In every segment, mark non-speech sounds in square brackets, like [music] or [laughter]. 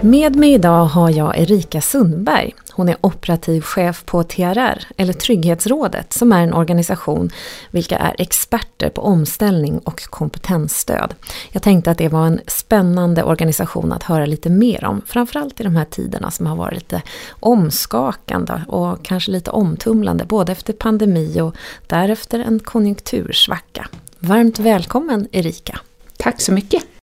Med mig idag har jag Erika Sundberg. Hon är operativ chef på TRR, eller Trygghetsrådet, som är en organisation vilka är experter på omställning och kompetensstöd. Jag tänkte att det var en spännande organisation att höra lite mer om, framförallt i de här tiderna som har varit lite omskakande och kanske lite omtumlande, både efter pandemi och därefter en konjunktursvacka. Varmt välkommen Erika! Tack så mycket!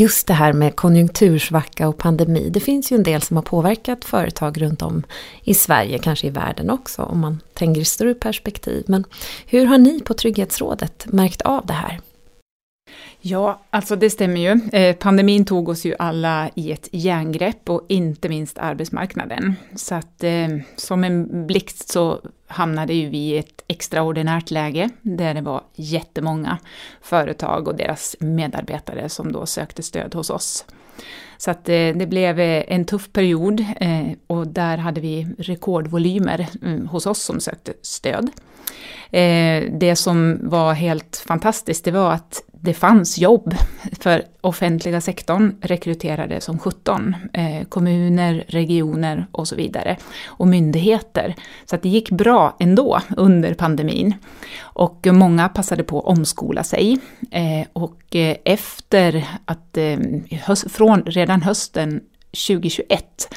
Just det här med konjunktursvacka och pandemi. Det finns ju en del som har påverkat företag runt om i Sverige, kanske i världen också, om man tänker i större perspektiv. Men hur har ni på Trygghetsrådet märkt av det här? Ja, alltså det stämmer ju. Eh, pandemin tog oss ju alla i ett järngrepp och inte minst arbetsmarknaden. Så att eh, som en blixt så hamnade ju vi i ett extraordinärt läge där det var jättemånga företag och deras medarbetare som då sökte stöd hos oss. Så att eh, det blev eh, en tuff period eh, och där hade vi rekordvolymer mm, hos oss som sökte stöd. Eh, det som var helt fantastiskt, det var att det fanns jobb, för offentliga sektorn rekryterade som 17. Eh, kommuner, regioner och så vidare. Och myndigheter. Så att det gick bra ändå under pandemin. Och många passade på att omskola sig. Eh, och eh, efter att, eh, höst, från redan hösten 2021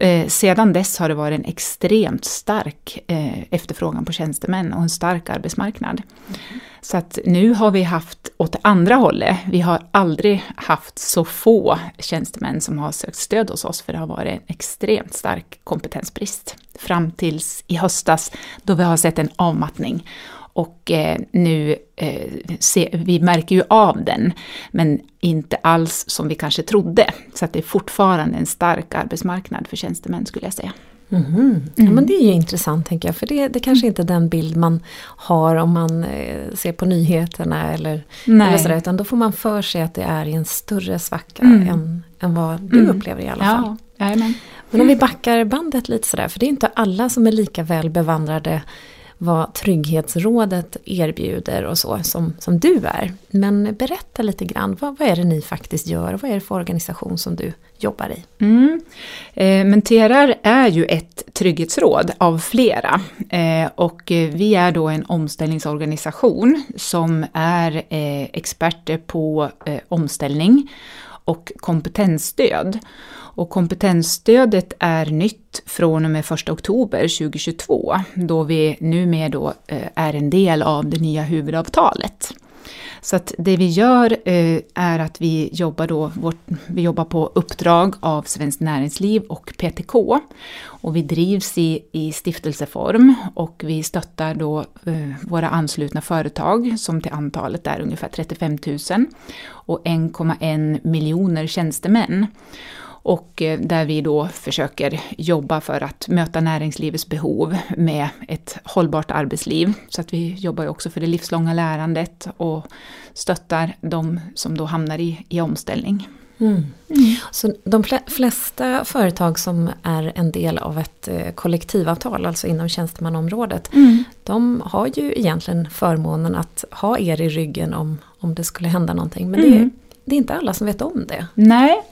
Eh, sedan dess har det varit en extremt stark eh, efterfrågan på tjänstemän och en stark arbetsmarknad. Mm. Så att nu har vi haft åt andra hållet. Vi har aldrig haft så få tjänstemän som har sökt stöd hos oss, för det har varit en extremt stark kompetensbrist. Fram tills i höstas, då vi har sett en avmattning. Och eh, nu, eh, se, vi märker ju av den, men inte alls som vi kanske trodde. Så att det är fortfarande en stark arbetsmarknad för tjänstemän skulle jag säga. Mm -hmm. mm. Ja, men det är ju intressant tänker jag, för det, det kanske inte är den bild man har om man eh, ser på nyheterna eller, eller sådär, utan då får man för sig att det är i en större svacka mm. än, än vad du mm. upplever i alla fall. Ja, men om vi backar bandet lite sådär, för det är inte alla som är lika väl bevandrade vad Trygghetsrådet erbjuder och så som, som du är. Men berätta lite grann, vad, vad är det ni faktiskt gör och vad är det för organisation som du jobbar i? Mm. Eh, men TRR är ju ett trygghetsråd av flera eh, och vi är då en omställningsorganisation som är eh, experter på eh, omställning och kompetensstöd. Och kompetensstödet är nytt från och med 1 oktober 2022, då vi numera då eh, är en del av det nya huvudavtalet. Så att det vi gör eh, är att vi jobbar, då, vårt, vi jobbar på uppdrag av Svenskt Näringsliv och PTK. Och vi drivs i, i stiftelseform och vi stöttar då eh, våra anslutna företag som till antalet är ungefär 35 000 och 1,1 miljoner tjänstemän och eh, där vi då försöker jobba för att möta näringslivets behov med ett hållbart arbetsliv. Så att vi jobbar ju också för det livslånga lärandet och stöttar de som då hamnar i, i omställning. Mm. Mm. Så de flesta företag som är en del av ett eh, kollektivavtal, alltså inom tjänstemannaområdet, mm. de har ju egentligen förmånen att ha er i ryggen om, om det skulle hända någonting. Men det, mm. det är inte alla som vet om det. Nej.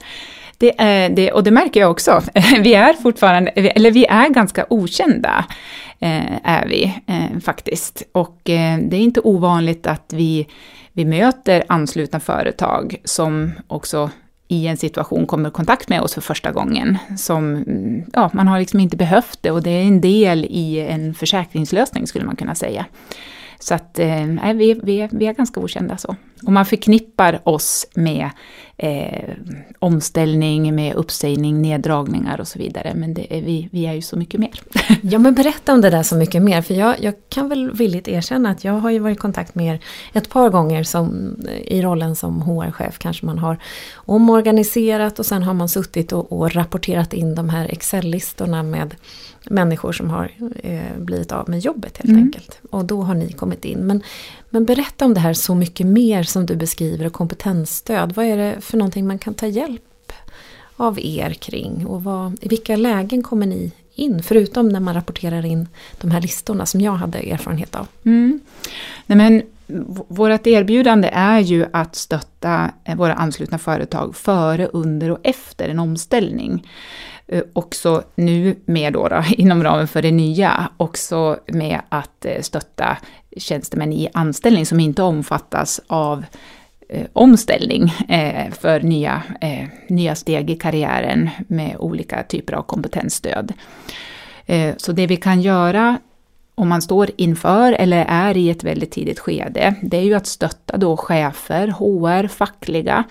Det är, det, och det märker jag också. [laughs] Vi är fortfarande, eller vi är ganska okända, eh, är vi eh, faktiskt. Och eh, det är inte ovanligt att vi, vi möter anslutna företag som också i en situation kommer i kontakt med oss för första gången. Som, mm, ja, man har liksom inte behövt det och det är en del i en försäkringslösning skulle man kunna säga. Så att eh, vi, vi, vi är ganska okända så. Och man förknippar oss med eh, omställning, med uppsägning, neddragningar och så vidare. Men är, vi, vi är ju så mycket mer. [laughs] ja men berätta om det där så mycket mer. För jag, jag kan väl villigt erkänna att jag har ju varit i kontakt med er ett par gånger som, i rollen som HR-chef. Kanske man har omorganiserat och sen har man suttit och, och rapporterat in de här Excel-listorna med människor som har eh, blivit av med jobbet helt mm. enkelt. Och då har ni kommit in. Men, men berätta om det här så mycket mer som du beskriver och kompetensstöd. Vad är det för någonting man kan ta hjälp av er kring? Och vad, i vilka lägen kommer ni in? Förutom när man rapporterar in de här listorna som jag hade erfarenhet av. Mm. Nej, men, vårt erbjudande är ju att stötta eh, våra anslutna företag före, under och efter en omställning. Eh, också nu med då, då, [laughs] inom ramen för det nya, också med att eh, stötta tjänstemän i anställning som inte omfattas av eh, omställning eh, för nya, eh, nya steg i karriären med olika typer av kompetensstöd. Eh, så det vi kan göra om man står inför eller är i ett väldigt tidigt skede, det är ju att stötta då chefer, HR, fackliga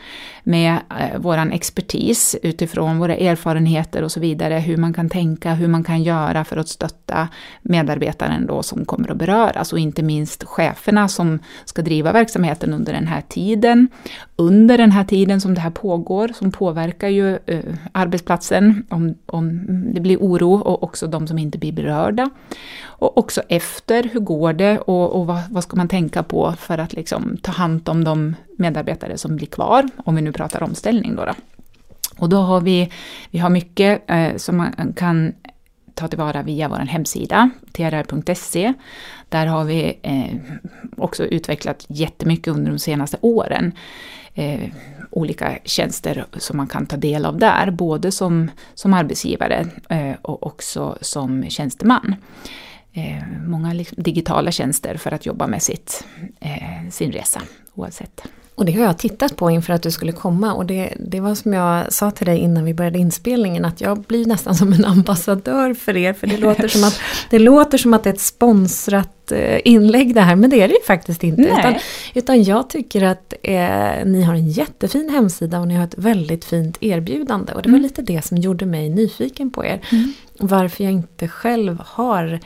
med eh, våran expertis utifrån våra erfarenheter och så vidare, hur man kan tänka, hur man kan göra för att stötta medarbetaren då som kommer att beröras och inte minst cheferna som ska driva verksamheten under den här tiden. Under den här tiden som det här pågår, som påverkar ju eh, arbetsplatsen om, om det blir oro och också de som inte blir berörda. Och också efter, hur går det och, och vad, vad, ska man tänka på för att liksom ta hand om de medarbetare som blir kvar, om vi nu pratar omställning då. då. Och då har vi, vi har mycket eh, som man kan ta tillvara via vår hemsida, trr.se. Där har vi eh, också utvecklat jättemycket under de senaste åren. Eh, olika tjänster som man kan ta del av där, både som, som arbetsgivare eh, och också som tjänsteman eh, många liksom digitala tjänster för att jobba med sitt, eh, sin resa oavsett. Och det har jag tittat på inför att du skulle komma och det, det var som jag sa till dig innan vi började inspelningen att jag blir nästan som en ambassadör för er för det låter som att det, låter som att det är ett sponsrat eh, inlägg det här men det är det ju faktiskt inte. Utan, utan jag tycker att eh, ni har en jättefin hemsida och ni har ett väldigt fint erbjudande och det var mm. lite det som gjorde mig nyfiken på er. Mm. Varför jag inte själv har eh,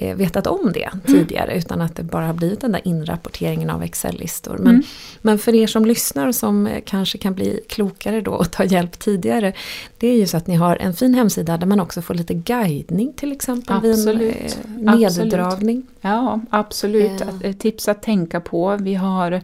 vetat om det mm. tidigare utan att det bara har blivit den där inrapporteringen av Excel-listor. Men, mm. men för er som lyssnar som eh, kanske kan bli klokare då och ta hjälp tidigare. Det är ju så att ni har en fin hemsida där man också får lite guidning till exempel absolut. vid en eh, neddragning. Ja, absolut. Eh. Tips att tänka på. Vi har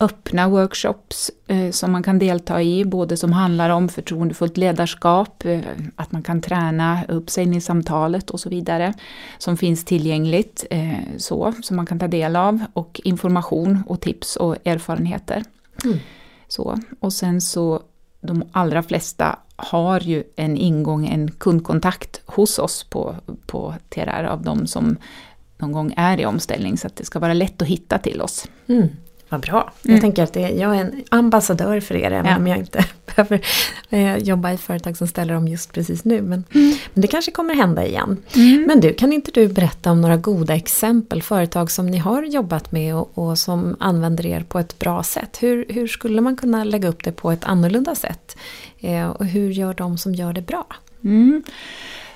öppna workshops eh, som man kan delta i, både som handlar om förtroendefullt ledarskap, eh, att man kan träna uppsägningssamtalet och så vidare, som finns tillgängligt eh, så, som man kan ta del av, och information och tips och erfarenheter. Mm. Så, och sen så, de allra flesta har ju en ingång, en kundkontakt hos oss på, på TRR av de som någon gång är i omställning, så att det ska vara lätt att hitta till oss. Mm. Vad bra. Mm. Jag tänker att det, jag är en ambassadör för er, även ja. om jag inte [laughs] behöver eh, jobba i företag som ställer om just precis nu. Men, mm. men det kanske kommer hända igen. Mm. Men du, kan inte du berätta om några goda exempel, företag som ni har jobbat med och, och som använder er på ett bra sätt? Hur, hur skulle man kunna lägga upp det på ett annorlunda sätt? Eh, och hur gör de som gör det bra? Mm.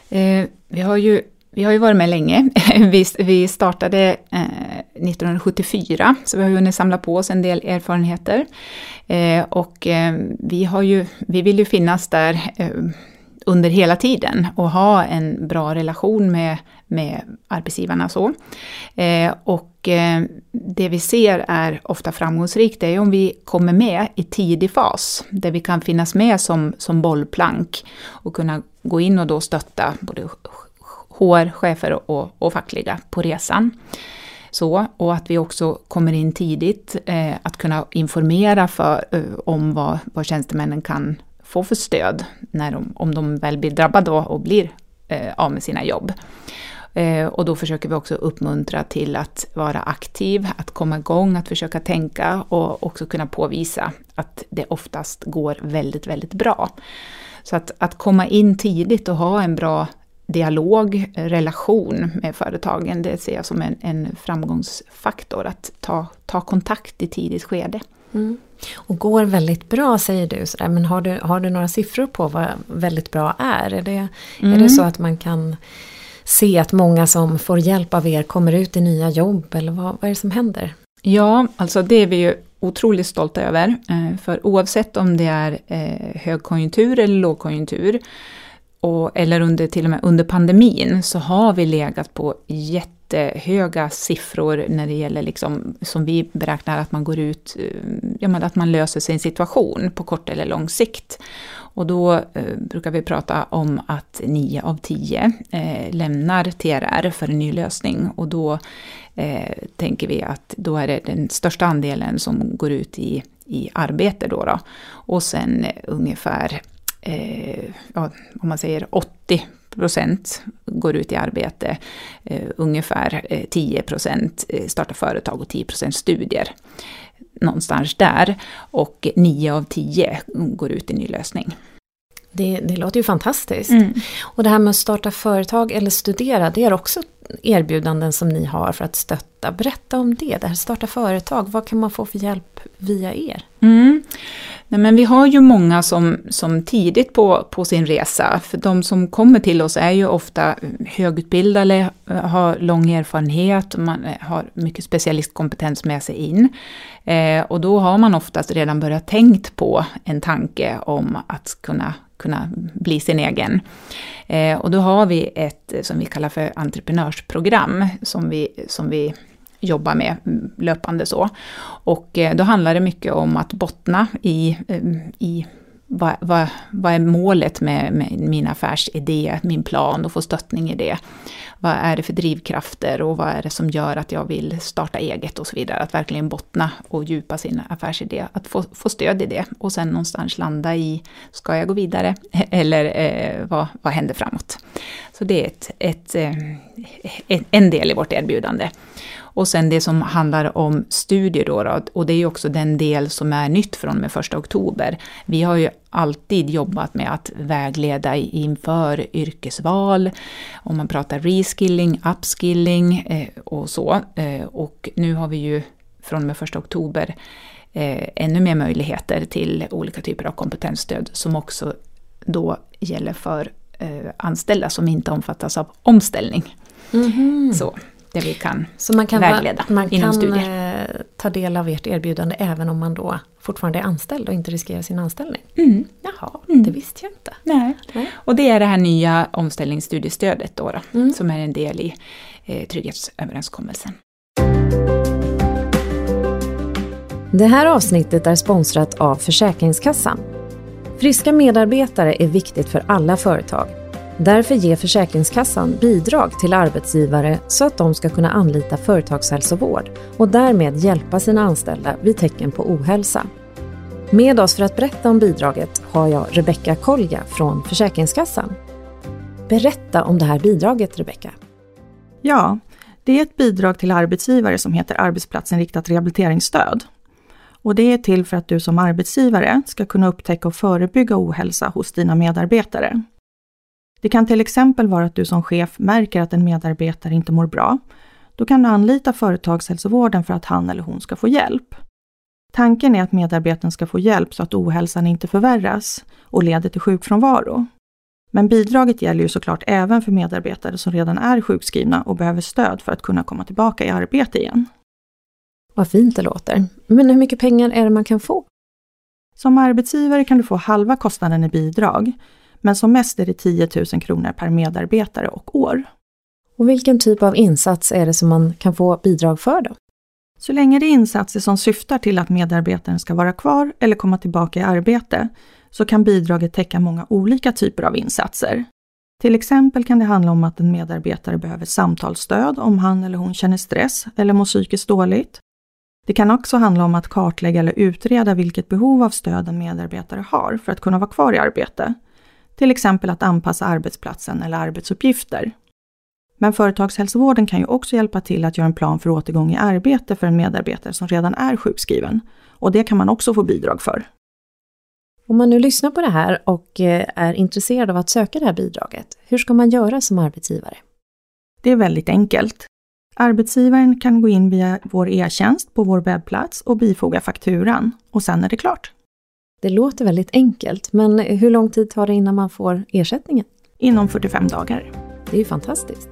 Eh, vi har ju vi har ju varit med länge. [laughs] Vi, vi startade eh, 1974, så vi har hunnit samla på oss en del erfarenheter. Eh, och eh, vi, har ju, vi vill ju finnas där eh, under hela tiden och ha en bra relation med, med arbetsgivarna. Så. Eh, och eh, det vi ser är ofta framgångsrikt, det är om vi kommer med i tidig fas, där vi kan finnas med som, som bollplank och kunna gå in och då stötta både HR, chefer och, och fackliga på resan. Så, och att vi också kommer in tidigt, eh, att kunna informera för, eh, om vad, vad tjänstemännen kan få för stöd när de, om de väl blir drabbade och blir eh, av med sina jobb. Eh, och då försöker vi också uppmuntra till att vara aktiv, att komma igång, att försöka tänka och också kunna påvisa att det oftast går väldigt, väldigt bra. Så att, att komma in tidigt och ha en bra dialog, relation med företagen, det ser jag som en, en framgångsfaktor, att ta, ta kontakt i tidigt skede. Mm. Och går väldigt bra säger du, sådär, men har du, har du några siffror på vad väldigt bra är? Är det, mm. är det mm. så att man kan se att många som får hjälp av er kommer ut i nya jobb eller vad, vad är det som händer? Ja, alltså det är vi ju otroligt stolta över. Eh, för oavsett om det är eh, högkonjunktur eller lågkonjunktur och, eller under, till och med under pandemin, så har vi legat på jättehöga siffror när det gäller, liksom, som vi beräknar att man går ut, eh, ja, men att man löser sin situation på kort eller lång sikt. Och då eh, brukar vi prata om att 9 av 10 eh, lämnar TRR för en ny lösning. Och då eh, tänker vi att då är det den största andelen som går ut i, i arbete. Då, då. Och sen eh, ungefär, eh, ja, om man säger 80 procent går ut i arbete, eh, ungefär eh, 10 procent eh, startar företag och 10 procent studier någonstans där. Och 9 av 10 går ut i ny lösning. Det, det låter ju fantastiskt. Mm. Och det här med att starta företag eller studera, det är också erbjudanden som ni har för att stötta. Berätta om det, det här starta företag, vad kan man få för hjälp via er? Mm. Nej, men vi har ju många som, som tidigt på, på sin resa, för de som kommer till oss är ju ofta högutbildade, har lång erfarenhet, man har mycket specialistkompetens med sig in. Eh, och då har man oftast redan börjat tänkt på en tanke om att kunna kunna bli sin egen. Eh, och då har vi ett eh, som vi kallar för entreprenörsprogram som vi, som vi jobbar med mm, löpande så. Och eh, då handlar det mycket om att bottna i, eh, i vad, vad, vad är målet med, med, min affärsidé, min plan och få stöttning i det. Vad är det för drivkrafter och vad är det som gör att jag vill starta eget och så vidare. Att verkligen bottna och djupa sin affärsidé. Att få, få stöd i det och sen någonstans landa i, ska jag gå vidare [laughs] eller eh, vad, vad händer framåt? Så det är ett, ett, eh, ett, en del i vårt erbjudande. Och sen det som handlar om studier då, då, och det är ju också den del som är nytt från och med 1 oktober. Vi har ju alltid jobbat med att vägleda inför yrkesval, om man pratar reskilling, upskilling eh, och så. Eh, och nu har vi ju från och med 1 oktober eh, ännu mer möjligheter till olika typer av kompetensstöd som också då gäller för anställda som inte omfattas av omställning. Mm -hmm. Så där vi kan, Så man kan vägleda man inom kan studier. Eh, ta del av ert erbjudande även om man då fortfarande är anställd och inte riskerar sin anställning? Mm. Jaha, mm. det visste jag inte. Nej. Nej. Och det är det här nya omställningsstudiestödet då, då mm. som är en del i eh, trygghetsöverenskommelsen. Det här avsnittet är sponsrat av Försäkringskassan. Friska medarbetare är viktigt för alla företag. Därför ger Försäkringskassan bidrag till arbetsgivare så att de ska kunna anlita företagshälsovård och därmed hjälpa sina anställda vid tecken på ohälsa. Med oss för att berätta om bidraget har jag Rebecka Kolja från Försäkringskassan. Berätta om det här bidraget, Rebecka. Ja, det är ett bidrag till arbetsgivare som heter arbetsplatsinriktat rehabiliteringsstöd. Och det är till för att du som arbetsgivare ska kunna upptäcka och förebygga ohälsa hos dina medarbetare. Det kan till exempel vara att du som chef märker att en medarbetare inte mår bra. Då kan du anlita företagshälsovården för att han eller hon ska få hjälp. Tanken är att medarbetaren ska få hjälp så att ohälsan inte förvärras och leder till sjukfrånvaro. Men bidraget gäller ju såklart även för medarbetare som redan är sjukskrivna och behöver stöd för att kunna komma tillbaka i arbete igen. Vad fint det låter. Men hur mycket pengar är det man kan få? Som arbetsgivare kan du få halva kostnaden i bidrag, men som mest är det 10 000 kronor per medarbetare och år. Och vilken typ av insats är det som man kan få bidrag för då? Så länge det är insatser som syftar till att medarbetaren ska vara kvar eller komma tillbaka i arbete så kan bidraget täcka många olika typer av insatser. Till exempel kan det handla om att en medarbetare behöver samtalsstöd om han eller hon känner stress eller mår psykiskt dåligt. Det kan också handla om att kartlägga eller utreda vilket behov av stöd en medarbetare har för att kunna vara kvar i arbete till exempel att anpassa arbetsplatsen eller arbetsuppgifter. Men företagshälsovården kan ju också hjälpa till att göra en plan för återgång i arbete för en medarbetare som redan är sjukskriven. Och det kan man också få bidrag för. Om man nu lyssnar på det här och eh, är intresserad av att söka det här bidraget, hur ska man göra som arbetsgivare? Det är väldigt enkelt. Arbetsgivaren kan gå in via vår e-tjänst på vår webbplats och bifoga fakturan och sen är det klart. Det låter väldigt enkelt, men hur lång tid tar det innan man får ersättningen? Inom 45 dagar. Det är ju fantastiskt.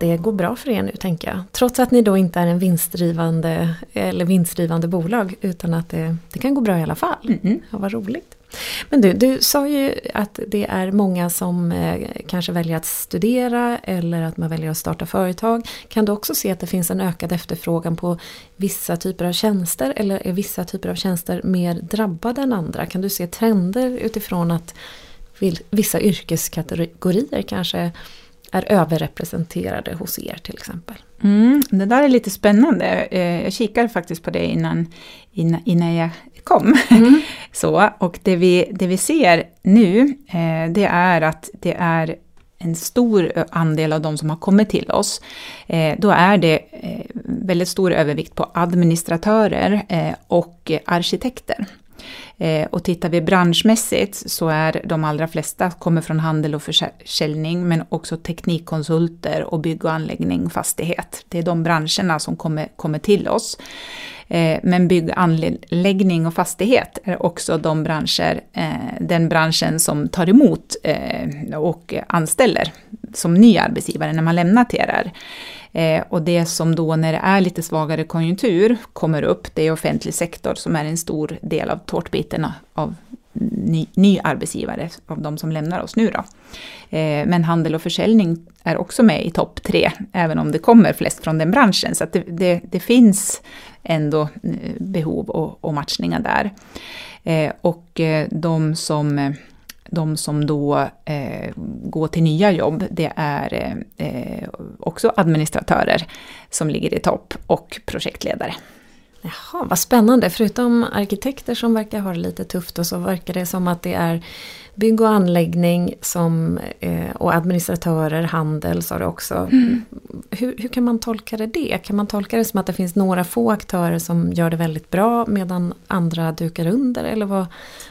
Det går bra för er nu tänker jag. Trots att ni då inte är en vinstdrivande, eller vinstdrivande bolag utan att det, det kan gå bra i alla fall. Mm. Ja, vad roligt. Men du, du sa ju att det är många som eh, kanske väljer att studera eller att man väljer att starta företag. Kan du också se att det finns en ökad efterfrågan på vissa typer av tjänster eller är vissa typer av tjänster mer drabbade än andra? Kan du se trender utifrån att vissa yrkeskategorier kanske är överrepresenterade hos er till exempel? Mm, det där är lite spännande. Eh, jag kikade faktiskt på det innan, innan, innan jag kom. Mm. [laughs] Så, och det vi, det vi ser nu, eh, det är att det är en stor andel av de som har kommit till oss, eh, då är det väldigt stor övervikt på administratörer och arkitekter. Eh, och tittar vi branschmässigt så är de allra flesta kommer från handel och försäljning men också teknikkonsulter och bygg och anläggning, fastighet. Det är de branscherna som kommer, kommer till oss. Eh, men bygg, anläggning och fastighet är också de branscher, eh, den branschen som tar emot eh, och anställer som ny arbetsgivare när man lämnar TRR. Eh, och det som då när det är lite svagare konjunktur kommer upp, det är offentlig sektor som är en stor del av tårtbiten av ny, ny arbetsgivare, av de som lämnar oss nu då. Eh, men handel och försäljning är också med i topp tre, även om det kommer flest från den branschen. Så det, det, det, finns ändå eh, behov och, och matchningar där. Eh, och eh, de som eh, de som då eh, går till nya jobb, det är eh, också administratörer som ligger i topp och projektledare. Jaha, vad spännande. Förutom arkitekter som verkar ha det lite tufft och så verkar det som att det är bygg och anläggning som, eh, och administratörer, handel sa du också. Mm. Hur, hur, kan man tolka det, det? Kan man tolka det som att det finns några få aktörer som gör det väldigt bra medan andra dukar under? Eller vad,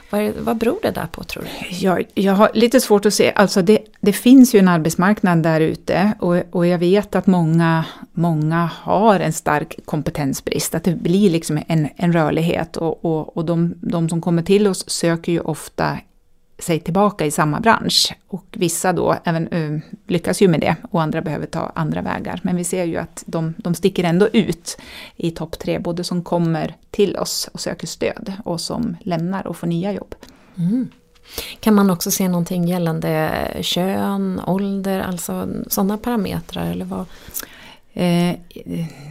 vad, vad beror det där på tror du? Jag, jag har lite svårt att se, alltså det, det finns ju en arbetsmarknad där ute och, och jag vet att många, många har en stark kompetensbrist, att det blir liksom en, en rörlighet och, och, och de, de som kommer till oss söker ju ofta sig tillbaka i samma bransch. Och vissa då även, uh, lyckas ju med det och andra behöver ta andra vägar. Men vi ser ju att de, de sticker ändå ut i topp tre, både som kommer till oss och söker stöd och som lämnar och får nya jobb. Mm. Kan man också se någonting gällande kön, ålder, alltså sådana parametrar eller vad? Eh,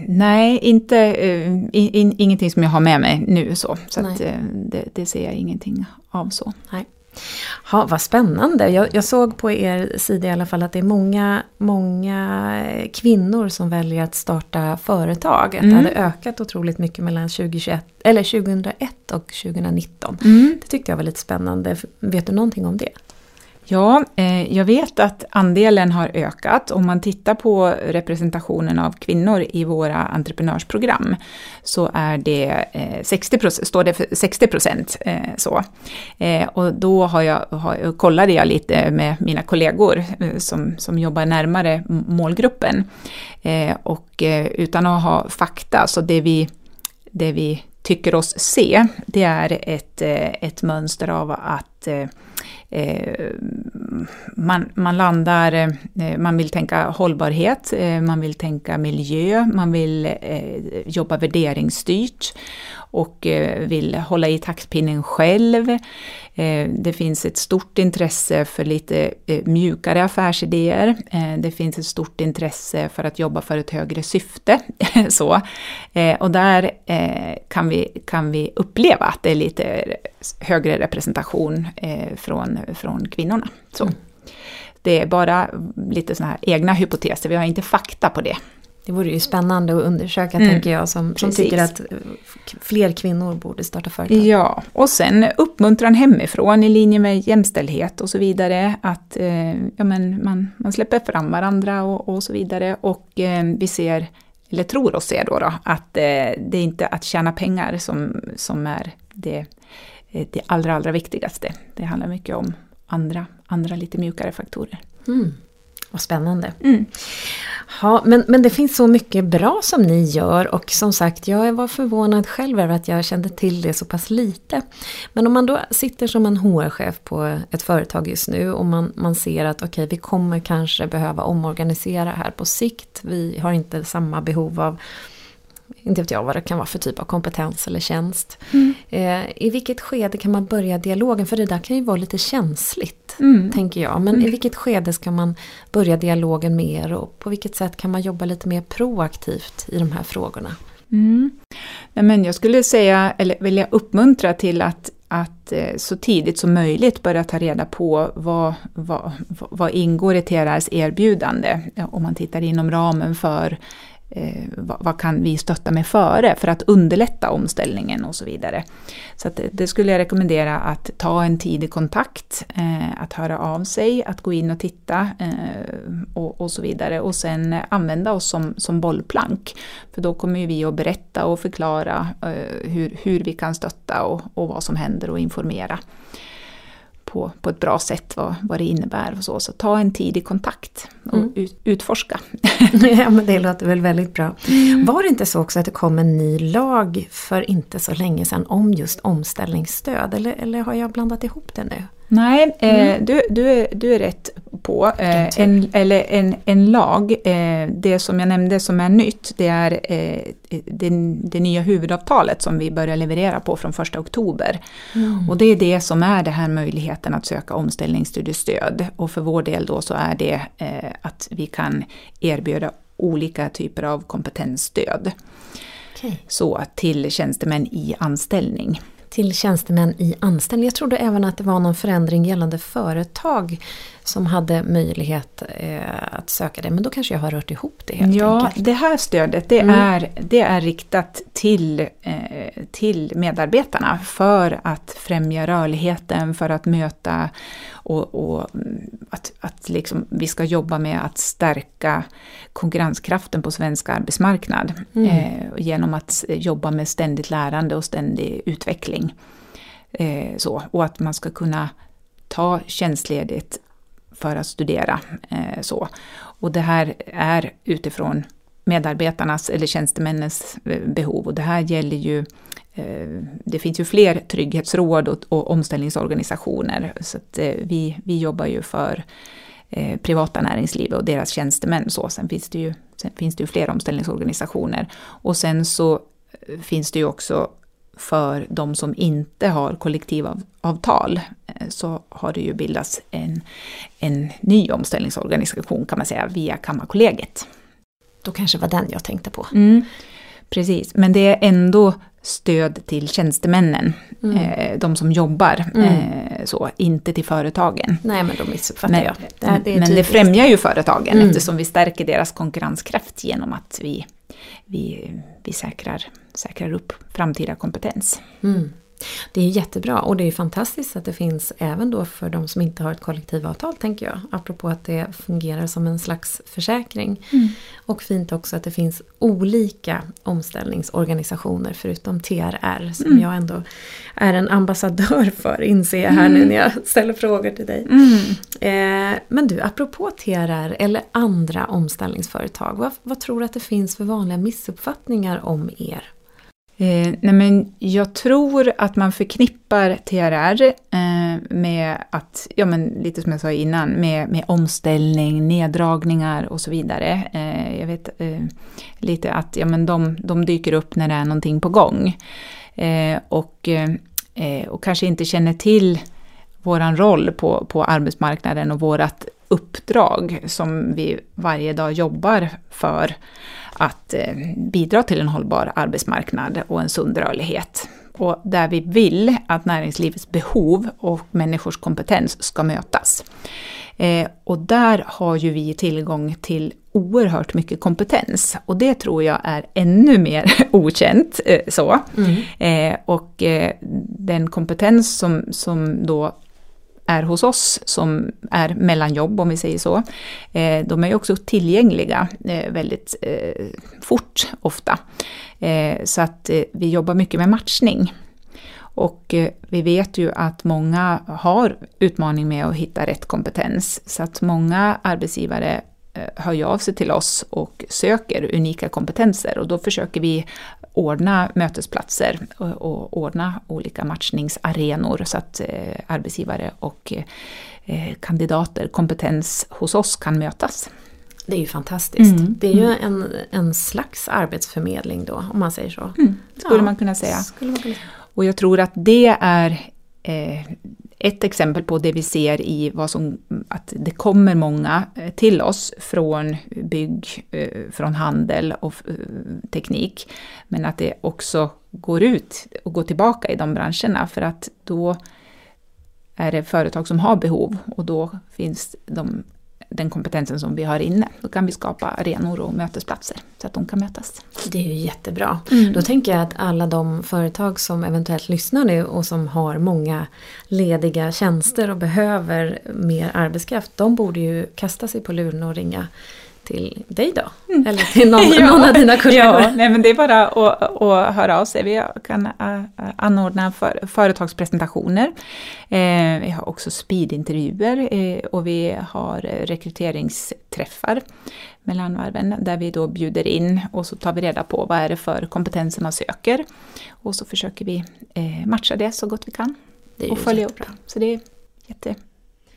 nej, inte, eh, in, ingenting som jag har med mig nu så. Så att, eh, det, det, ser jag ingenting av så. Nej. Ja, vad spännande. Jag, jag, såg på er sida i alla fall att det är många, många kvinnor som väljer att starta företag. Att mm. det hade ökat otroligt mycket mellan 2021, eller 2001 och 2019. Mm. Det tyckte jag var lite spännande. Vet du någonting om det? Ja, eh, jag vet att andelen har ökat. Om man tittar på representationen av kvinnor i våra entreprenörsprogram så är det eh, 60 står det för 60 procent. Eh, så. Och då har jag, har, kollade jag lite med mina kollegor som, som jobbar närmare målgruppen. Och utan att ha fakta, så det vi, det vi tycker oss se, det är ett, ett mönster av att Eh, man, man landar, eh, man vill tänka hållbarhet, eh, man vill tänka miljö, man vill jobba värderingsstyrt och vill hålla i taktpinnen själv. Det finns ett stort intresse för lite mjukare affärsidéer. Det finns ett stort intresse för att jobba för ett högre syfte. [laughs] Så. Och där kan vi, kan vi uppleva att det är lite högre representation från från kvinnorna. Så. Mm. Det är bara lite sådana här egna hypoteser, vi har inte fakta på det. Det vore ju spännande att undersöka mm. tänker jag som, som tycker att eh, fler kvinnor borde starta företag. Ja, och sen uppmuntran hemifrån i linje med jämställdhet och så vidare. Att eh, ja, men man, man släpper fram varandra och, och så vidare. Och eh, vi ser, eller tror oss se då, då att eh, det är inte att tjäna pengar som, som är det, det allra, allra viktigaste. Det handlar mycket om andra, andra lite mjukare faktorer. Mm. Vad spännande. Mm. Ja, men, men det finns så mycket bra som ni gör och som sagt, jag var förvånad själv över att jag kände till det så pass lite. Men om man då sitter som en HR-chef på ett företag just nu och man, man ser att okej, okay, vi kommer kanske behöva omorganisera här på sikt. Vi har inte samma behov av inte vet jag vad det kan vara för typ av kompetens eller tjänst. Mm. Eh, I vilket skede kan man börja dialogen? För det där kan ju vara lite känsligt, mm. tänker jag. Men mm. i vilket skede ska man börja dialogen mer och på vilket sätt kan man jobba lite mer proaktivt i de här frågorna? Mm. Nej, men jag skulle säga, eller vilja uppmuntra till att att eh, så tidigt som möjligt börja ta reda på vad, vad, vad ingår i TRRs erbjudande om man tittar inom ramen för eh, vad, vad, kan vi stötta med före för att underlätta omställningen och så vidare. Så det, det, skulle jag rekommendera att ta en tidig kontakt, eh, att höra av sig, att gå in och titta eh, och, och, så vidare och sen använda oss som, som bollplank. För då kommer vi att berätta och förklara eh, hur, hur vi kan stötta och, och vad som händer och informera på, på ett bra sätt vad, vad det innebär. Och så. så ta en tidig kontakt och mm. ut, utforska. [laughs] ja men det låter väl väldigt bra. Mm. Var det inte så också att det kom en ny lag för inte så länge sedan om just omställningsstöd? Eller, eller har jag blandat ihop det nu? Nej, eh, mm. du, du, är, du är rätt på. Eh, en, eller en, en lag, eh, det som jag nämnde som är nytt, det är eh, det, det, nya huvudavtalet som vi börjar leverera på från 1 oktober. Mm. Och det är det som är den här möjligheten att söka omställningsstudiestöd. Och för vår del då så är det eh, att vi kan erbjuda olika typer av kompetensstöd. Okay. Så till tjänstemän i anställning till tjänstemän i anställning. Jag trodde även att det var någon förändring gällande företag som hade möjlighet eh, att söka det. Men då kanske jag har rört ihop det helt Ja, enkelt. det här stödet det, mm. är, det är riktat till, eh, till medarbetarna för att främja rörligheten, för att möta och, och att, att liksom vi ska jobba med att stärka konkurrenskraften på svensk arbetsmarknad mm. eh, genom att jobba med ständigt lärande och ständig utveckling. Eh, så, och att man ska kunna ta tjänstledigt för att studera. Eh, så. Och det här är utifrån medarbetarnas eller tjänstemännens eh, behov och det här gäller ju eh, det finns ju fler trygghetsråd och, och omställningsorganisationer så att eh, vi, vi jobbar ju för eh, privata näringslivet och deras tjänstemän. Så. Sen, finns det ju, sen finns det ju fler omställningsorganisationer. Och sen så eh, finns det ju också för de som inte har kollektivavtal eh, så har det ju bildats en, en ny omställningsorganisation kan man säga via Kammarkollegiet. Då kanske var den jag tänkte på. Mm, precis, men det är ändå stöd till tjänstemännen, mm. eh, de som jobbar, mm. eh, så, inte till företagen. Nej men då missuppfattar men, jag. Det, det men det främjar ju företagen mm. eftersom vi stärker deras konkurrenskraft genom att vi, vi, vi säkrar säkrar upp framtida kompetens. Mm. Det är jättebra och det är fantastiskt att det finns även då för de som inte har ett kollektivavtal tänker jag. Apropå att det fungerar som en slags försäkring. Mm. Och fint också att det finns olika omställningsorganisationer förutom TRR som mm. jag ändå är en ambassadör för inser jag här mm. nu när jag ställer frågor till dig. Mm. Eh, men du, apropå TRR eller andra omställningsföretag, vad, vad tror du att det finns för vanliga missuppfattningar om er? Eh, nej men jag tror att man förknippar TRR eh, med att, ja men lite som jag sa innan, med, med omställning, neddragningar och så vidare. Eh, jag vet eh, lite att ja, men de, de dyker upp när det är någonting på gång. Eh, och, eh, och kanske inte känner till våran roll på, på arbetsmarknaden och vårat uppdrag som vi varje dag jobbar för att eh, bidra till en hållbar arbetsmarknad och en sund rörlighet. Och där vi vill att näringslivets behov och människors kompetens ska mötas. Eh, och där har ju vi tillgång till oerhört mycket kompetens och det tror jag är ännu mer [laughs] okänt. Eh, så. Mm. Och den kompetens som, som då är hos oss som är mellanjobb om vi säger så. Eh, de är ju också tillgängliga eh, väldigt eh, fort ofta. Eh, så att eh, vi jobbar mycket med matchning. Och eh, vi vet ju att många har utmaning med att hitta rätt kompetens. Så att många arbetsgivare hör av sig till oss och söker unika kompetenser och då försöker vi ordna mötesplatser och, ordna olika matchningsarenor så att eh, arbetsgivare och eh, kandidater, kompetens hos oss kan mötas. Det är ju fantastiskt. Mm, Det är ju en, en slags arbetsförmedling då, om man säger så. Mm, skulle Ja, man kunna säga. Man kunna. Och jag tror att det är eh, ett exempel på det vi ser i vad som, att det kommer många eh, till oss från bygg, eh, från handel och eh, teknik. Men att det också går ut och går tillbaka i de branscherna för att då är det företag som har behov och då finns de, den kompetensen som vi har inne. Då kan vi skapa arenor och mötesplatser så att de kan mötas. Det är ju jättebra. Mm. Då tänker jag att alla de företag som eventuellt lyssnar nu och som har många lediga tjänster och behöver mer arbetskraft, de borde ju kasta sig på luren och ringa till dig då? Eller till någon, [laughs] Ja. någon av dina kollegor? Ja, nej, men det är bara att, att höra av sig. Vi kan äh, anordna för, företagspresentationer. Eh, vi har också speedintervjuer eh, och vi har rekryteringsträffar mellan varven där vi då bjuder in och så tar vi reda på vad är det för kompetenser man söker. Och så försöker vi eh, matcha det så gott vi kan och följa upp. Så det är jätte,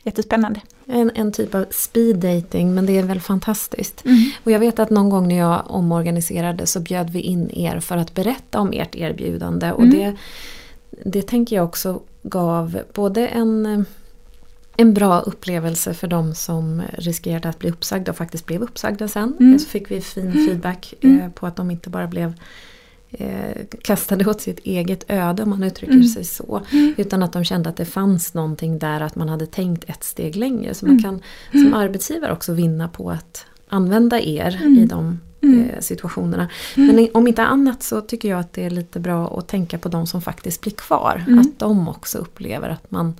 jättespännande. En, en typ av speed dating men det är väl fantastiskt. Mm. Och jag vet att någon gång när jag omorganiserade så bjöd vi in er för att berätta om ert erbjudande. Och Mm. det, det tänker jag också gav både en, en bra upplevelse för de som riskerade att bli uppsagda och faktiskt blev uppsagda sen. Mm. Så fick vi fin feedback Mm. eh, på att de inte bara blev eh, kastade åt sitt eget öde om man uttrycker Mm. sig så. Utan att de kände att det fanns någonting där att man hade tänkt ett steg längre. Så Mm. man kan som arbetsgivare också vinna på att använda er Mm. i de Mm. eh, situationerna. Men i- om inte annat så tycker jag att det är lite bra att tänka på de som faktiskt blir kvar. Mm. Att de också upplever att man,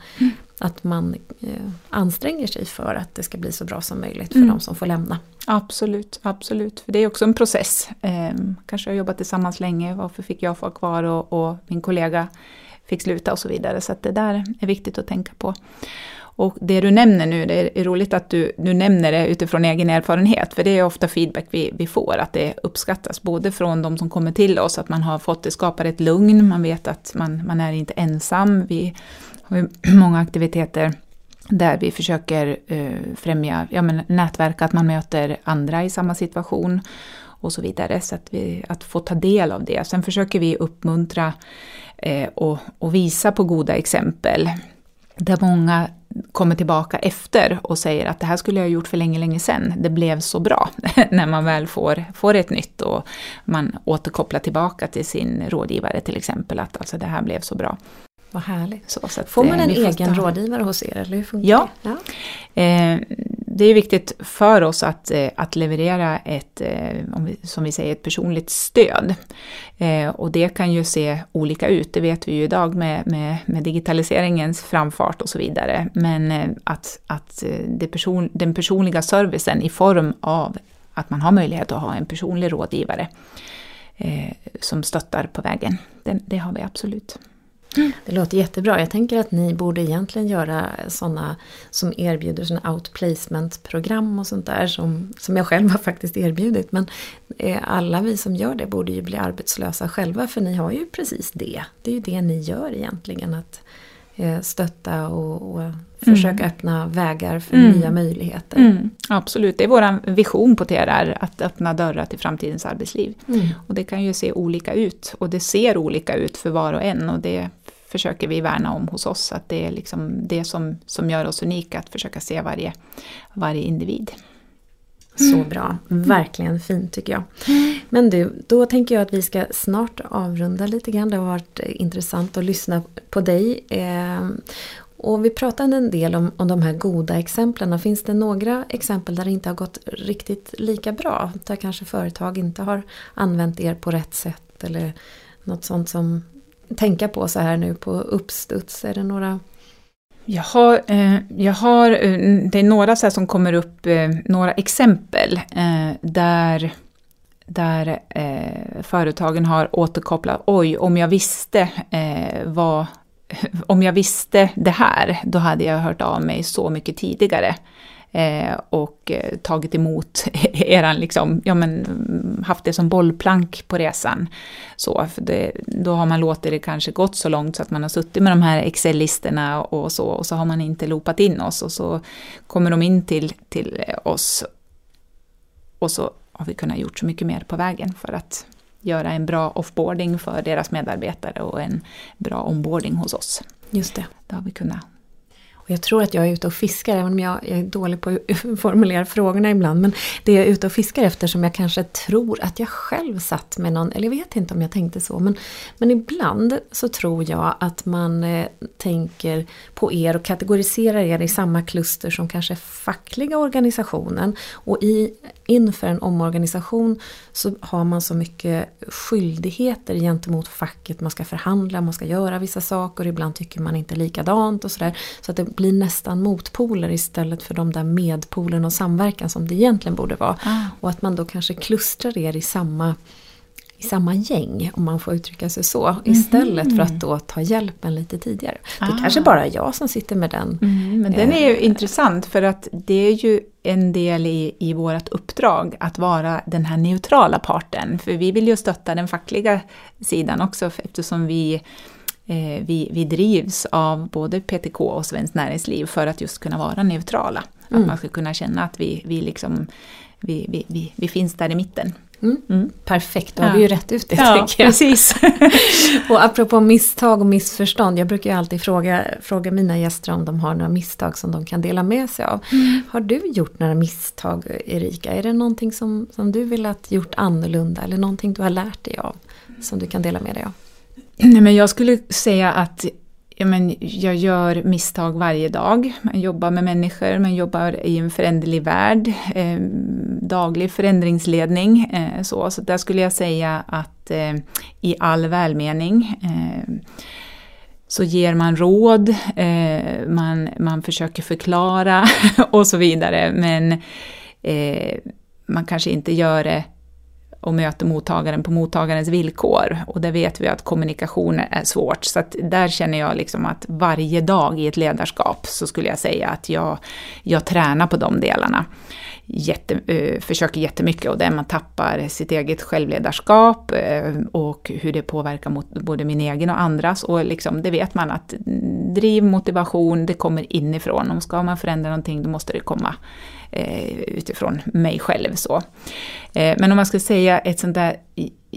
att man eh, anstränger sig för att det ska bli så bra som möjligt för Mm. de som får lämna. Absolut, absolut. För det är också en process. Eh, kanske har jobbat tillsammans länge, varför fick jag vara kvar och, och min kollega fick sluta och så vidare. Så att det där är viktigt att tänka på. Och det du nämner nu, det är roligt att du, du nämner det utifrån egen erfarenhet, för det är ofta feedback vi, vi får, att det uppskattas, både från de som kommer till oss, att man har fått, det skapar ett lugn, man vet att man, man är inte ensam, vi har [clears throat] många aktiviteter där vi försöker eh, främja ja, men nätverk, att man möter andra i samma situation och så vidare. Så att, vi, att få ta del av det. Sen försöker vi uppmuntra eh, och, och visa på goda exempel. Där många kommer tillbaka efter och säger att det här skulle jag ha gjort för länge, länge sedan. Det blev så bra [laughs] när man väl får, får ett nytt och man återkopplar tillbaka till sin rådgivare till exempel. Att alltså det här blev så bra. Vad härligt. Så, så Får man eh, en egen ta- rådgivare hos er eller hur funkar Ja. det? Ja. Eh, det är viktigt för oss att, eh, att leverera ett, eh, som vi säger, ett personligt stöd. Eh, och det kan ju se olika ut, det vet vi ju idag med, med, med digitaliseringens framfart och så vidare. Men att, att det person, den personliga servicen i form av att man har möjlighet att ha en personlig rådgivare som stöttar på vägen, det, det har vi absolut. Det låter jättebra. Jag tänker att ni borde egentligen göra sådana som erbjuder såna outplacement-program och sånt där som, som jag själv har faktiskt erbjudit. Men eh, alla vi som gör det borde ju bli arbetslösa själva för ni har ju precis det. Det är ju det ni gör egentligen. Att eh, stötta och, och försöka öppna vägar för Mm. nya möjligheter. Mm, absolut, det är vår vision på TRR, att öppna dörrar till framtidens arbetsliv. Mm. Och det kan ju se olika ut och det ser olika ut för var och en och det försöker vi värna om hos oss. Att det är liksom det som, som gör oss unika, att försöka se varje, varje individ. Så bra, verkligen fint tycker jag. Men du, då tänker jag att vi ska snart avrunda lite grann. Det har varit intressant att lyssna på dig. Eh, och vi pratade en del om, om de här goda exemplen. Finns det några exempel där det inte har gått riktigt lika bra? Där kanske företag inte har använt er på rätt sätt eller något sånt som tänka på så här nu på uppstuds? Är det några? Jag har, eh, jag har eh, det är några så här som kommer upp, eh, några exempel där, där företagen har återkopplat, oj, om jag visste vad, [laughs] om jag visste det här, då hade jag hört av mig så mycket tidigare eh, och eh, tagit emot [laughs] eran, liksom, ja men haft det som bollplank på resan. Så, det, då har man låtit det kanske gått så långt så att man har suttit med de här Excel-listorna och så, och så har man inte loopat in oss och så kommer de in till, till oss och så har vi kunnat gjort så mycket mer på vägen för att göra en bra offboarding för deras medarbetare och en bra onboarding hos oss. Just det. Det har vi kunnat och jag tror att jag är ute och fiskar, även om jag, jag är dålig på att [laughs] formulera frågorna ibland. Men det är ute och fiskar efter som jag kanske tror att jag själv satt med någon, eller jag vet inte om jag tänkte så. Men, men ibland så tror jag att man eh, tänker på er och kategoriserar er i samma kluster som kanske fackliga organisationen. Och i, inför en omorganisation så har man så mycket skyldigheter gentemot facket. Man ska förhandla, man ska göra vissa saker, ibland tycker man inte likadant och sådär. Så att det blir nästan motpoler istället för de där medpolerna och samverkan som det egentligen borde vara. Ah. Och att man då kanske klustrar er i samma i samma gäng, om man får uttrycka sig så, mm. istället för att då ta hjälpen lite tidigare. Det är ah. kanske bara jag som sitter med den. Mm, men den är ju eh, intressant för att det är ju en del i, i vårt uppdrag att vara den här neutrala parten. För vi vill ju stötta den fackliga sidan också eftersom vi vi, vi drivs av både PTK och Svenskt Näringsliv för att just kunna vara neutrala. Mm. Att man ska kunna känna att vi, vi, liksom, vi, vi, vi, vi finns där i mitten. Mm. Mm. Perfekt, då har ja. vi ju rätt ut det ja, tycker jag. Precis. [laughs] och apropå misstag och missförstånd, jag brukar ju alltid fråga, fråga mina gäster om de har några misstag som de kan dela med sig av. Mm. Har du gjort några misstag Erika? Är det någonting som, som du vill att gjort annorlunda eller någonting du har lärt dig av som du kan dela med dig av? Nej, men jag skulle säga att ja, men jag gör misstag varje dag. Man jobbar med människor, man jobbar i en föränderlig värld. Eh, daglig förändringsledning. Eh, så, så där skulle jag säga att eh, i all välmening eh, så ger man råd, eh, man, man försöker förklara [laughs] och så vidare. Men eh, man kanske inte gör det och möter mottagaren på mottagarens villkor. Och där vet vi att kommunikation är svårt. Så att där känner jag liksom att varje dag i ett ledarskap så skulle jag säga att jag, jag tränar på de delarna. Jätte, eh, försöker jättemycket och där man tappar sitt eget självledarskap eh, och hur det påverkar mot både min egen och andras. Och liksom, det vet man att driv, motivation, det kommer inifrån. Om ska man förändra någonting då måste det komma Eh, utifrån mig själv. Så. Eh, men om man ska säga ett sånt där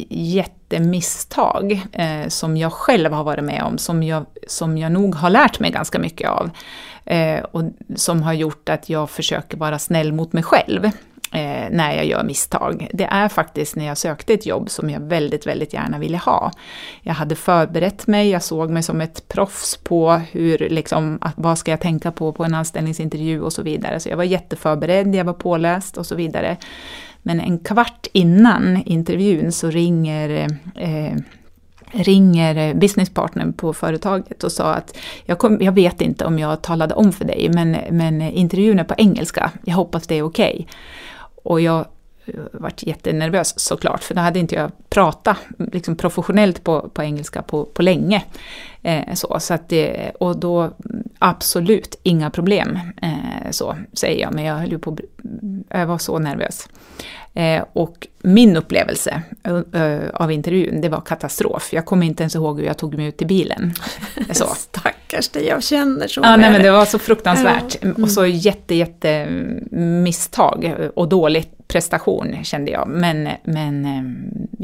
jättemisstag eh, som jag själv har varit med om, som jag, som jag nog har lärt mig ganska mycket av, eh, och som har gjort att jag försöker vara snäll mot mig själv eh, när jag gör misstag. Det är faktiskt när jag sökte ett jobb som jag väldigt, väldigt gärna ville ha. Jag hade förberett mig, jag såg mig som ett proffs på hur, liksom, att, vad ska jag tänka på på en anställningsintervju och så vidare. Så jag var jätteförberedd, jag var påläst och så vidare. Men en kvart innan intervjun så ringer eh, ringer businesspartnern på företaget och sa att jag, kom, jag, vet inte om jag talade om för dig men, men intervjun är på engelska, jag hoppas det är okej. Okay. Och jag eh, varit jättenervös såklart, för då hade inte jag pratat liksom professionellt på, på engelska på, på länge. Eh, så, så att det, och då absolut inga problem, eh, så säger jag, men jag höll ju på jag var så nervös. Eh, och min upplevelse av intervjun, det var katastrof. Jag kommer inte ens ihåg hur jag tog mig ut till bilen. [laughs] Så. Stackars dig, jag känner så ja, nej, men Det var så fruktansvärt. Mm. Och så jätte, jätte misstag och dåligt prestation kände jag. Men, men eh,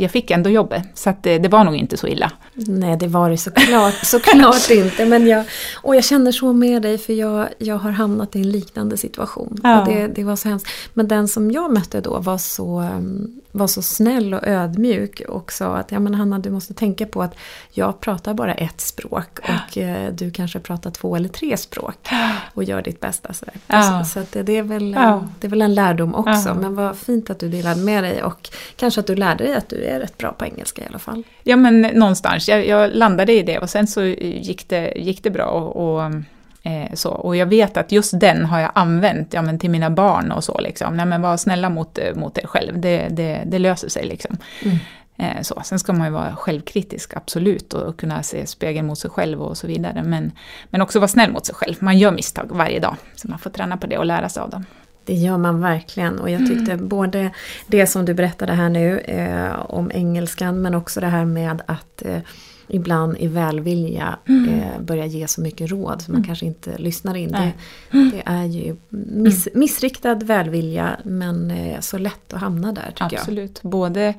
jag fick ändå jobbet, så att det, det var nog inte så illa. Nej, det var det såklart, såklart [laughs] inte. Men jag, och jag känner så med dig för jag, jag har hamnat i en liknande situation. Ja. Och det, det var så hemskt. Men den som jag mötte då var så, mm, var så snäll och ödmjuk och sa att ja men Hanna du måste tänka på att jag pratar bara ett språk och eh, du kanske pratar två eller tre språk och gör ditt bästa. Så, ja. så, så det, är väl, ja. det är väl en lärdom också. Men vad fint att du delade med dig och kanske att du lärde dig att du är rätt bra på engelska i alla fall. Ja men någonstans, jag, jag landade i det och sen så gick det, gick det bra. och, och Eh, så. Och jag vet att just den har jag använt ja, men till mina barn och så. Liksom. Nej, men var snälla mot, mot er själv, det, det, det löser sig. Liksom. Mm. Eh, så. Sen ska man ju vara självkritisk, absolut, och kunna se spegeln mot sig själv och så vidare. Men, men också vara snäll mot sig själv. Man gör misstag varje dag, så man får träna på det och lära sig av dem. Det gör man verkligen och jag tyckte mm. både det som du berättade här nu eh, om engelskan men också det här med att eh, ibland i välvilja mm. eh, börja ge så mycket råd så man mm. kanske inte lyssnar in. Det, det, är ju miss, mm. missriktad välvilja men eh, så lätt att hamna där tycker Absolut. jag. Absolut, både,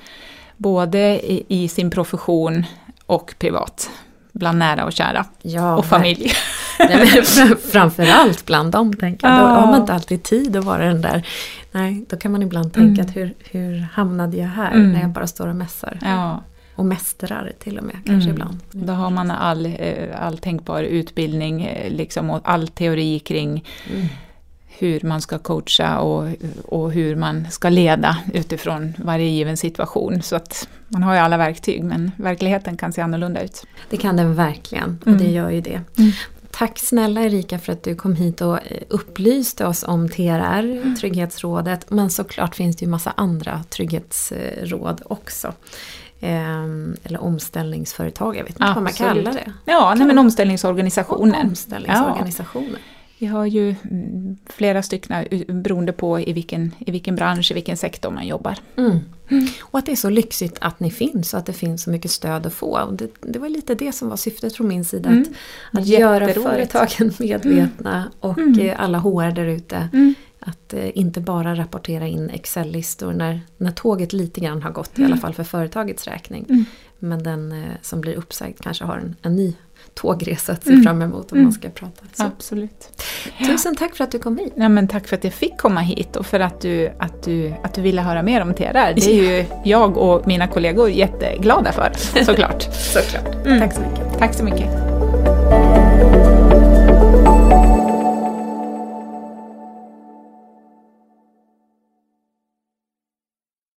både i, i, sin profession och privat. Bland nära och kära. Ja, och familj. Nej, [laughs] framförallt bland dem, tänker jag. Då har man inte alltid tid att vara den där. Nej, då kan man ibland tänka att hur, hur hamnade jag här mm. när jag bara står och mässar. Ja. Och mästrar till och med kanske mm. ibland. Då har man all, eh, all tänkbar utbildning eh, liksom, och all teori kring mm. Hur man ska coacha och, och hur man ska leda utifrån varje given situation. Så att man har ju alla verktyg men verkligheten kan se annorlunda ut. Det kan den verkligen och mm. det gör ju det. Mm. Tack snälla Erika för att du kom hit och eh, upplyste oss om TRR, mm. Trygghetsrådet, men såklart finns det ju massa andra trygghetsråd också. Ehm, eller omställningsföretag, jag vet inte Absolut. vad man kallar det. Ja, nej, men omställningsorganisationer. Omställningsorganisationer. Ja. Vi har ju mm, flera stycken beroende på i vilken, i vilken bransch, i vilken sektor man jobbar. Mm. Mm. Och att det är så lyxigt att ni finns och att det finns så mycket stöd att få. Och det, det var lite det som var syftet från min sida. Mm. Att, att göra företagen [laughs] medvetna och mm. eh, alla HR där ute mm. Att eh, inte bara rapportera in Excel-listor när, när tåget lite grann har gått, mm. i alla mm. fall för företagets räkning. Mm. Men den eh, som blir uppsagd kanske har en, en ny tågresa att se mm. fram emot om man mm. ska prata. Så. Absolut. Tusen tack för att du kom hit. Ja, men tack för att jag fick komma hit och för att du, att du, att du ville höra mer om TRR. Det är ju jag och mina kollegor jätteglada för, [laughs] såklart. såklart. Mm. Tack så mycket. Tack så mycket.